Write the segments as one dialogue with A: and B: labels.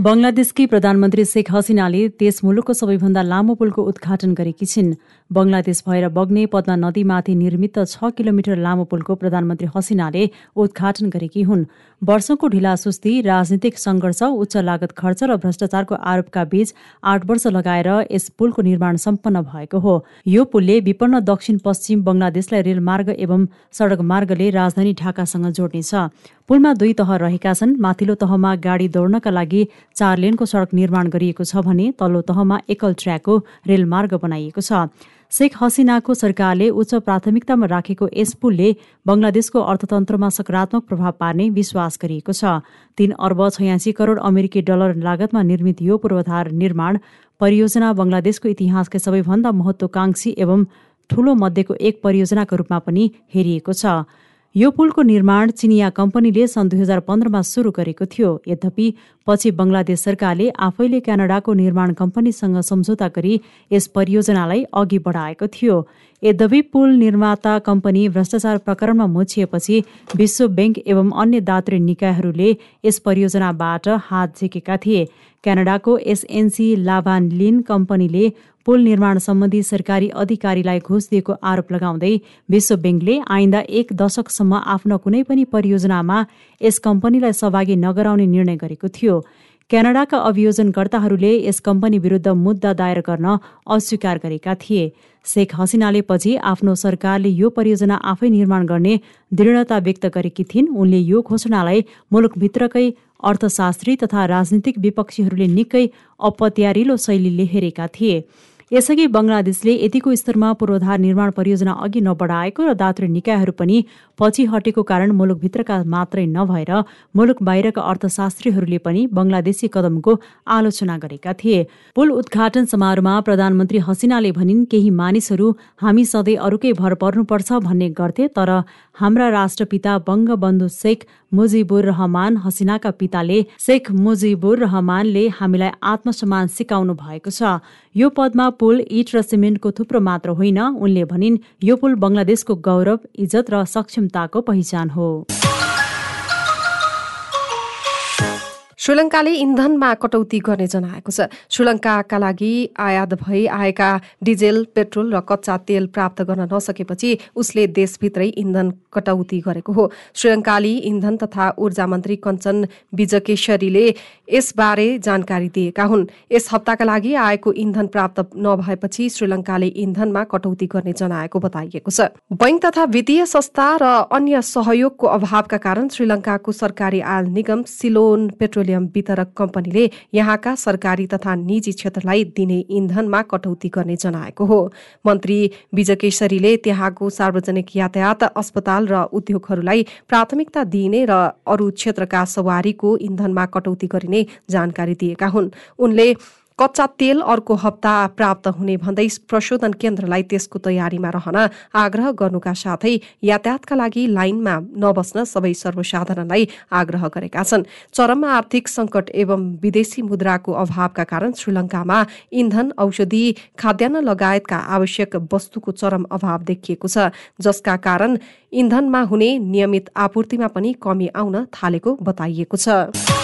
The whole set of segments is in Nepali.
A: बङ्गलादेशकी प्रधानमन्त्री शेख हसिनाले त्यस मुलुकको सबैभन्दा लामो पुलको उद्घाटन गरेकी छिन्। बङ्गलादेश भएर बग्ने पद्मा नदीमाथि निर्मित छ किलोमिटर लामो पुलको प्रधानमन्त्री हसिनाले उद्घाटन गरेकी हुन्। वर्षौंको ढिलासुस्ती राजनीतिक संघर्ष उच्च लागत खर्च र भ्रष्टाचारको आरोपका बीच आठ वर्ष लगाएर यस पुलको निर्माण सम्पन्न भएको हो। यो पुलले विपन्न दक्षिण पश्चिम बङ्गलादेशलाई रेलमार्ग एवं सड़क मार्गले राजधानी ढाकासँग जोड्नेछ। पुलमा दुई तह रहेका छन्। माथिल्लो तहमा गाडी दौड्नका लागि चार लेनको सड़क निर्माण गरिएको छ भने तल्लो तहमा एकल ट्र्याकको रेलमार्ग बनाइएको छ। शेख हसिनाको सरकारले उच्च प्राथमिकतामा राखेको यस पुलले बंगलादेशको अर्थतन्त्रमा सकारात्मक प्रभाव पार्ने विश्वास गरिएको छ। तीन अर्ब छयासी करोड़ अमेरिकी डलर लागतमा निर्मित यो पूर्वाधार निर्माण परियोजना बंगलादेशको इतिहासकै सबैभन्दा महत्वाकांक्षी एवं ठूलो मध्येको एक परियोजनाको रूपमा पनि हेरिएको छ। यो पुलको निर्माण चिनिया कम्पनीले सन् दुई हजार पन्ध्रमा सुरु गरेको थियो। यद्यपि पछि बंगलादेश सरकारले आफैले क्यानाडाको निर्माण कम्पनीसँग सम्झौता गरी यस परियोजनालाई अघि बढाएको थियो। यद्यपि पुल निर्माता कम्पनी भ्रष्टाचार प्रकरणमा मुछिएपछि विश्व ब्याङ्क एवं अन्य दात्री निकायहरूले यस परियोजनाबाट हात झिकेका थिए। क्यानाडाको एसएनसी लाभान कम्पनीले पुल निर्माण सम्बन्धी सरकारी अधिकारीलाई घुस दिएको आरोप लगाउँदै विश्व ब्याङ्कले आइन्दा एक दशकसम्म आफ्नो कुनै पनि परियोजनामा यस कम्पनीलाई सहभागी नगराउने निर्णय गरेको थियो। क्यानाडाका अभियोजनकर्ताहरूले यस कम्पनी विरुद्ध मुद्दा दायर गर्न अस्वीकार गरेका थिए। शेख हसिनाले पछि आफ्नो सरकारले यो परियोजना आफै निर्माण गर्ने दृढता व्यक्त गरेकी थिइन्। उनले यो घोषणालाई मुलुकभित्रकै अर्थशास्त्री तथा राजनीतिक विपक्षीहरूले निकै अपत्यारिलो शैलीले हेरेका थिए। यसअघि बंगलादेशले यतिको स्तरमा पूर्वाधार निर्माण परियोजना अघि नबढाएको र दात्री निकायहरू पनि पछि हटेको कारण मुलुकभित्रका मात्रै नभएर मुलुक बाहिरका अर्थशास्त्रीहरूले पनि बंगलादेशी कदमको आलोचना गरेका थिए। पुल उद्घाटन समारोहमा प्रधानमन्त्री हसिनाले भनिन् केही मानिसहरू हामी सधैँ अरूकै भर पर्नुपर्छ भन्ने गर्थे तर हाम्रा राष्ट्रपिता बङ्गबन्धु शेख मुजिबुर रहमान हसिनाका पिताले शेख मुजिबुर रहमानले हामीलाई आत्मसम्मान सिकाउनु भएको छ। यो पदमा पुल इट र सिमेन्टको थुप्रो मात्र होइन। उनले भनिन् यो पुल बंगलादेशको गौरव इज्जत र सक्षमताको पहिचान हो।
B: श्रीलङ्काले इन्धनमा कटौती गर्ने जनाएको छ। श्रीलङ्काका लागि आयात भई आएका डिजेल पेट्रोल र कच्चा तेल प्राप्त गर्न नसकेपछि उसले देशभित्रै इन्धन कटौती गरेको हो। श्रीलङ्काली इन्धन तथा ऊर्जा मन्त्री कञ्चन विजकेश्वरीले यसबारे जानकारी दिएका हुन्। यस हप्ताका लागि आएको इन्धन प्राप्त नभएपछि श्रीलङ्काले इन्धनमा कटौती गर्ने जनाएको बताइएको छ। बैंक तथा वित्तीय संस्था र अन्य सहयोगको अभावका कारण श्रीलङ्काको सरकारी आयल निगम सिलोन पेट्रोलियम पेट्रोलियम वितरक कम्पनीले यहाँका सरकारी तथा निजी क्षेत्रलाई दिने इन्धनमा कटौती गर्ने जनाएको हो। मन्त्री विजयकेशरीले त्यहाँको सार्वजनिक यातायात अस्पताल र उद्योगहरूलाई प्राथमिकता दिइने र अरू क्षेत्रका सवारीको इन्धनमा कटौती गरिने जानकारी दिएका हुन्। उनले कच्चा तेल अर्को हप्ता प्राप्त हुने भन्दै प्रशोधन केन्द्रलाई त्यसको तयारीमा रहन आग्रह गर्नुका साथै यातायातका लागि लाइनमा नबस्न सबै सर्वसाधारणलाई आग्रह गरेका छन्। चरम आर्थिक संकट एवं विदेशी मुद्राको अभावका कारण श्रीलङ्कामा इन्धन औषधि खाद्यान्न लगायतका आवश्यक वस्तुको चरम अभाव देखिएको छ जसका कारण इन्धनमा हुने नियमित आपूर्तिमा पनि कमी आउन थालेको बताइएको छ।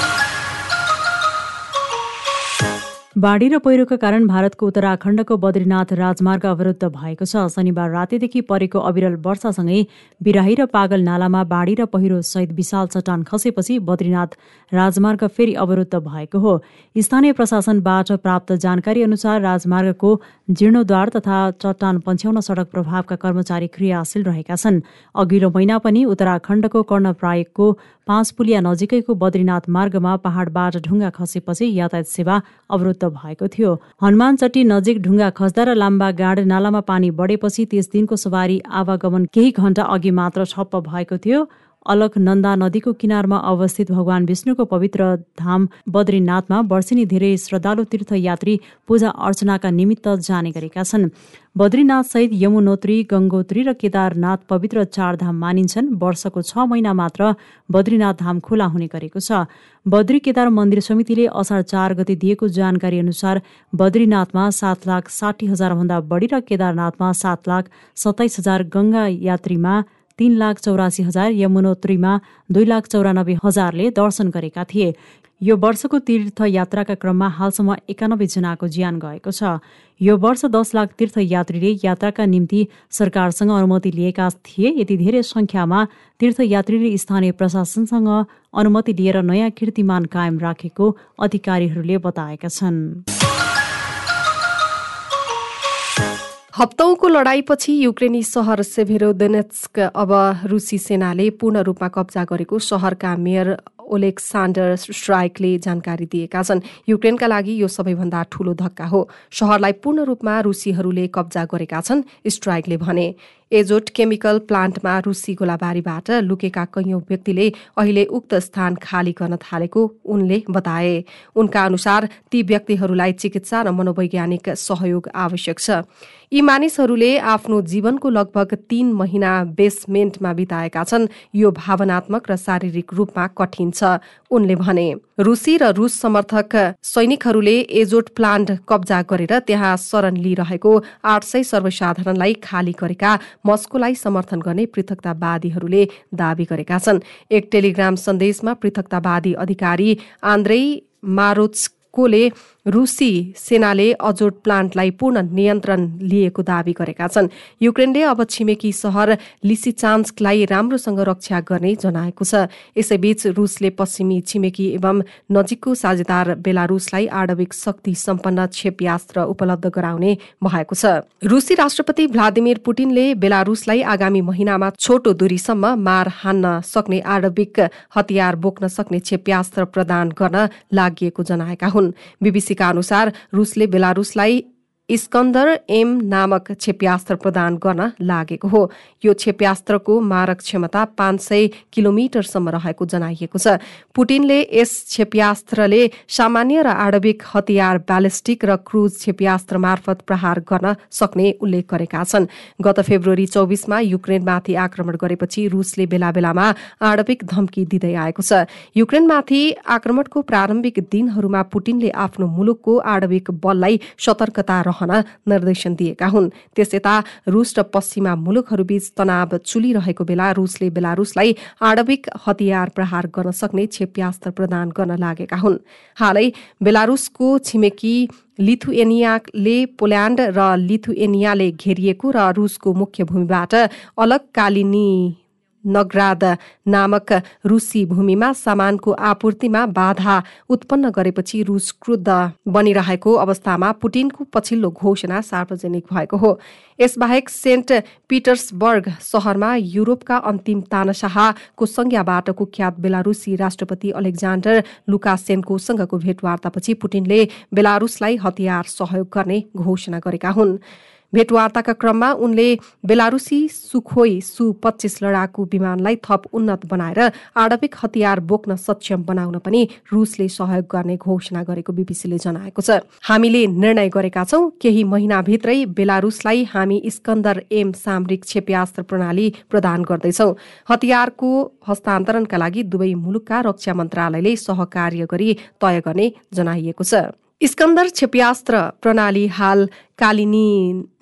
A: बाढी र पहिरोका कारण भारतको उत्तराखण्डको बद्रीनाथ राजमार्ग अवरुद्ध भएको छ। शनिबार रातिदेखि परेको अविरल वर्षासँगै बिराही र पागल नालामा बाढी र पहिरो सहित विशाल चट्टान खसेपछि बद्रीनाथ राजमार्ग फेरि अवरुद्ध भएको हो। स्थानीय प्रशासनबाट प्राप्त जानकारी अनुसार राजमार्गको जीर्णोद्वार तथा चट्टान पन्छ्याउन सड़क प्रभावका कर्मचारी क्रियाशील रहेका छन्। अघिल्लो महिना पनि उत्तराखण्डको कर्णप्रायकको पाँच पुलिया नजिकैको बद्रीनाथ मार्गमा पहाडबाट ढुङ्गा खसेपछि यातायात सेवा अवरुद्ध भएको थियो। हनुमान चट्टी नजिक ढुङ्गा खस्दा र लाम्बा गाड नालामा पानी बढेपछि त्यस दिनको सवारी आवागमन केही घण्टा अघि मात्र ठप्प भएको थियो। अलकनन्दा नदीको किनारमा अवस्थित भगवान विष्णुको पवित्र धाम बद्रीनाथमा वर्षिनी धेरै श्रद्धालु तीर्थयात्री पूजा अर्चनाका निमित्त जाने गरेका छन्। बद्रीनाथ सहित यमुनोत्री गङ्गोत्री र केदारनाथ पवित्र चारधाम मानिन्छन्। वर्षको छ महिना मात्र बद्रीनाथ धाम खुला हुने गरेको छ। बद्री केदार मन्दिर समितिले असार चार गते दिएको जानकारी अनुसार बद्रीनाथमा सात लाख साठी भन्दा बढी र केदारनाथमा सात लाख सत्ताइस हजार गंगा यात्रीमा तीन लाख चौरासी हजार यमुनोत्रीमा दुई लाख चौरानब्बे हजारले दर्शन गरेका थिए। यो वर्षको तीर्थयात्राका क्रममा हालसम्म एकानब्बे जनाको ज्यान गएको छ। यो वर्ष दस लाख तीर्थयात्रीले यात्राका निम्ति सरकारसँग अनुमति लिएका थिए। यति धेरै संख्यामा तीर्थयात्रीले स्थानीय प्रशासनसँग अनुमति लिएर नयाँ कीर्तिमान कायम राखेको अधिकारीहरूले बताएका छन्।
B: हप्तौंको लडाईँपछि युक्रेनी सहर सेभेरोदेनेस्क अब रुसी सेनाले पूर्ण रूपमा कब्जा गरेको सहरका मेयर ओलेक्सान्डर स्ट्राइकले जानकारी दिएका छन्। युक्रेनका लागि यो सबैभन्दा ठूलो धक्का हो। सहरलाई पूर्ण रूपमा रुसीहरूले कब्जा गरेका छन् स्ट्राइकले भने। एजोट केमिकल प्लान्टमा रुसी गोलाबारीबाट लुकेका कैयौं व्यक्तिले अहिले उक्त स्थान खाली गर्न थालेको उनले बताए। उनका अनुसार ती व्यक्तिहरूलाई चिकित्सा र मनोवैज्ञानिक सहयोग आवश्यक छ। यी मानिसहरूले आफ्नो जीवनको लगभग तीन महिना बेसमेन्टमा बिताएका छन्। यो भावनात्मक र शारीरिक रूपमा कठिन छ उनले भने। रुसी र रुस समर्थक सैनिकहरूले एजोट प्लान्ट कब्जा गरेर त्यहाँ शरण लिइरहेको आठ सय सर्वसाधारणलाई खाली गरेका मस्कोलाई समर्थन गर्ने पृथकतावादीहरूले दावी गरेका छन्। एक टेलिग्राम सन्देशमा पृथकतावादी अधिकारी आन्द्रै मारोचकोले रुसी सेनाले अजोट प्लान्टलाई पूर्ण नियन्त्रण लिएको दावी गरेका छन्। युक्रेनले अब छिमेकी सहर लिसिचान्स्कलाई राम्रोसँग रक्षा गर्ने जनाएको छ। यसैबीच रुसले पश्चिमी छिमेकी एवं नजिकको साझेदार बेलारुसलाई आणविक शक्ति सम्पन्न क्षेप्यास्त्र उपलब्ध गराउने भएको छ। रुसी राष्ट्रपति भ्लादिमिर पुटिनले बेलारुसलाई आगामी महिनामा छोटो दूरीसम्म मार हान्न सक्ने आणविक हतियार बोक्न सक्ने क्षेप्यास्त्र प्रदान गर्न लागि जनाएका हुन्। बीबीसी का अनुसार रुसले बेलारुसलाई इस्कन्दर एम नामक क्षेप्यास्त्र प्रदान गर्न लागेको हो। यो क्षेप्यास्त्रको मारक क्षमता पाँच सय किलोमिटरसम्म रहेको जनाइएको छ। पुटिनले यस क्षेप्यास्त्रले सामान्य र आणविक हतियार ब्यालिस्टिक र क्रुज क्षेप्यास्त्र मार्फत प्रहार गर्न सक्ने उल्लेख गरेका छन्। गत फेब्रुअरी चौबिसमा युक्रेनमाथि आक्रमण गरेपछि रुसले बेला बेलामा आणविक धम्की दिँदै आएको छ। युक्रेनमाथि आक्रमणको प्रारम्भिक दिनहरूमा पुटिनले आफ्नो मुलुकको आणविक बललाई सतर्कता रहन निर्देशन दिएका हुन्। त्यस यता रुस र पश्चिमा मुलुकहरूबीच तनाव चुलिरहेको बेला रुसले बेलारुसलाई आणविक हतियार प्रहार गर्न सक्ने क्षेप्यास्त्र प्रदान गर्न लागेका हुन्। हालै बेलारुसको छिमेकी लिथुएनियाले पोल्याण्ड र लिथुएनियाले घेरिएको र रुसको मुख्य भूमिबाट अलग कालिनी नगराद नामक रुसी भूमिमा सामानको आपूर्तिमा बाधा उत्पन्न गरेपछि रुस क्रुद्ध बनिरहेको अवस्थामा पुटिनको पछिल्लो घोषणा सार्वजनिक भएको हो। यसबाहेक सेन्ट पिटर्सबर्ग सहरमा युरोपका अन्तिम तानशाहको संज्ञाबाट कुख्यात बेलारुसी राष्ट्रपति अलेक्जान्डर लुकासेन्कोसँगको भेटवार्तापछि पुटिनले बेलारुसलाई हतियार सहयोग गर्ने घोषणा गरेका हुन्। भेटवार्ताका क्रममा उनले बेलारुसी सुखोई सु पच्चिस लडाकु विमानलाई थप उन्नत बनाएर आणविक हतियार बोक्न सक्षम बनाउन पनि रुसले सहयोग गर्ने घोषणा गरेको बीबीसीले जनाएको छ। हामीले निर्णय गरेका छौं केही महिनाभित्रै बेलारुसलाई हामी स्कन्दर एम सामरिक क्षेप्यास्त्र प्रणाली प्रदान गर्दैछौ। हतियारको हस्तान्तरणका लागि दुवै मुलुकका रक्षा मन्त्रालयले सहकार्य गरी तय गर्ने जनाइएको छ। स्कन्दर क्षेप्यास्त्र प्रणाली हाल कालिनी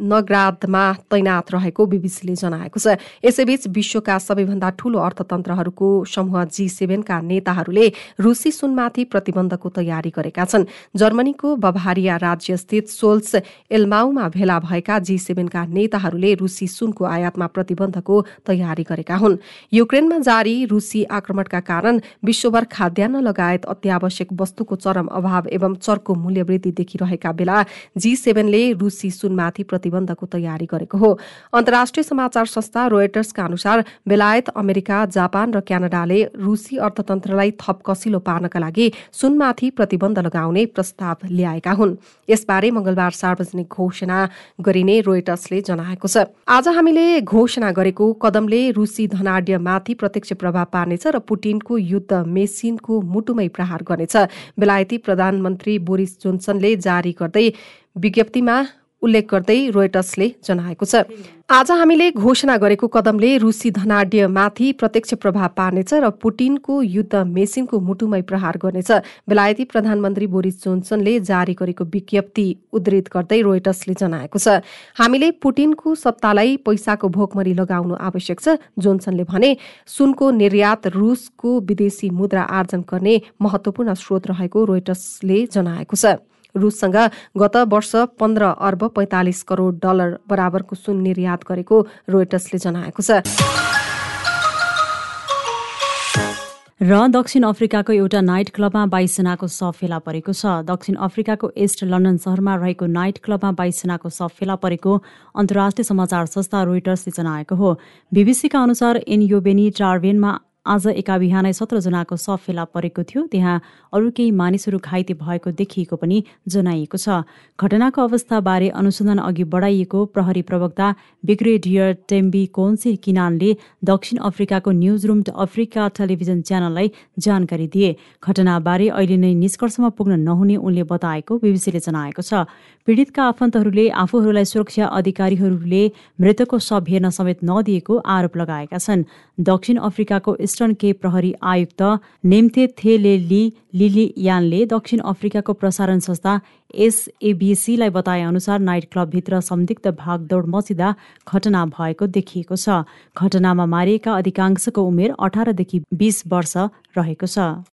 B: नगरादमा तैनात रहेको बीबीसीले जनाएको छ। यसैबीच विश्वका सबैभन्दा ठूलो अर्थतन्त्रहरूको समूह जी सेभेनका नेताहरूले रुसी सुनमाथि प्रतिबन्धको तयारी गरेका छन्। जर्मनीको बभारिया राज्यस्थित सोल्स एल्माउमा भेला भएका जी सेभेनका नेताहरूले रुसी सुनको आयातमा प्रतिबन्धको तयारी गरेका हुन्। युक्रेनमा जारी रुसी आक्रमणका कारण विश्वभर खाद्यान्न लगायत अत्यावश्यक वस्तुको चरम अभाव एवं चर्को मूल्यवृद्धि देखिरहेका बेला जी सेभेनले रुसी सुनमाथि प्रतिबन्धको तयारी गरेको हो। अन्तर्राष्ट्रिय समाचार संस्था रोयटर्सका अनुसार बेलायत अमेरिका जापान र क्यानाडाले रुसी अर्थतन्त्रलाई थप कसिलो पार्नका लागि सुनमाथि प्रतिबन्ध लगाउने प्रस्ताव ल्याएका हुन्। यसबारे मंगलबार सार्वजनिक घोषणा गरिने रोयटर्सले जनाएको छ। आज हामीले घोषणा गरेको कदमले रुसी धनाड्यमाथि प्रत्यक्ष प्रभाव पार्नेछ र पुटिनको युद्ध मेसिनको मुटुमै प्रहार गर्नेछ। बेलायती प्रधानमन्त्री बोरिस जोन्सनले जारी गर्दै विज्ञप्तिमा उल्लेख गर्दै रोयटर्सले जनाएको छ। आज हामीले घोषणा गरेको कदमले रुसी धनाड्यमाथि प्रत्यक्ष प्रभाव पार्नेछ र पुटिनको युद्ध मेसिनको मुटुमै प्रहार गर्नेछ। बेलायती प्रधानमन्त्री बोरिस जोन्सनले जारी गरेको विज्ञप्ति उद्धृत गर्दै रोयटर्सले जनाएको छ। हामीले पुटिनको सत्तालाई पैसाको भोकमरी लगाउनु आवश्यक छ। जोन्सनले भने सुनको निर्यात रुसको विदेशी मुद्रा आर्जन गर्ने महत्वपूर्ण स्रोत रहेको रोयटर्सले जनाएको छ। रुससँग गत वर्ष पन्ध्र अर्ब पैँतालिस करोड डलर बराबरको सुन निर्यात गरेको रोयटर्सले जनाएको छ।
A: र दक्षिण अफ्रिकाको एउटा नाइट क्लबमा बाइसजनाको शव फेला परेको छ। दक्षिण अफ्रिकाको इस्ट लन्डन सहरमा रहेको नाइट क्लबमा बाइसजनाको शव फेला परेको अन्तर्राष्ट्रिय समाचार संस्था रोइटर्सले जनाएको हो। बीबीसीका अनुसार एनयोबेनी टार्वेनमा आज एका बिहानै सत्रजनाको शव फेला परेको थियो। त्यहाँ अरू केही मानिसहरू घाइते भएको देखिएको पनि जनाइएको छ। घटनाको अवस्थाबारे अनुसन्धान अघि बढाइएको प्रहरी प्रवक्ता ब्रिगेडियर टेम्बी कोन्से किनानले दक्षिण अफ्रिकाको न्युज रुम अफ्रिका टेलिभिजन च्यानललाई जानकारी दिए। घटनाबारे अहिले नै निष्कर्षमा पुग्न नहुने उनले बताएको बीबीसीले जनाएको छ। पीडितका आफन्तहरूले आफूहरूलाई सुरक्षा अधिकारीहरूले मृतकको शव हेर्न समेत नदिएको आरोप लगाएका छन्। दक्षिण अफ्रिकाको इस्टर्न केप प्रहरी आयुक्त नेम्थे थेलेली लिलियानले दक्षिण अफ्रिकाको प्रसारण संस्था एसएबिसीलाई बताए अनुसार नाइट क्लबभित्र संदिग्ध भागदौड मचिँदा घटना भएको देखिएको छ। घटनामा मारिएका अधिकांशको उमेर अठारदेखि बीस वर्ष रहेको छ।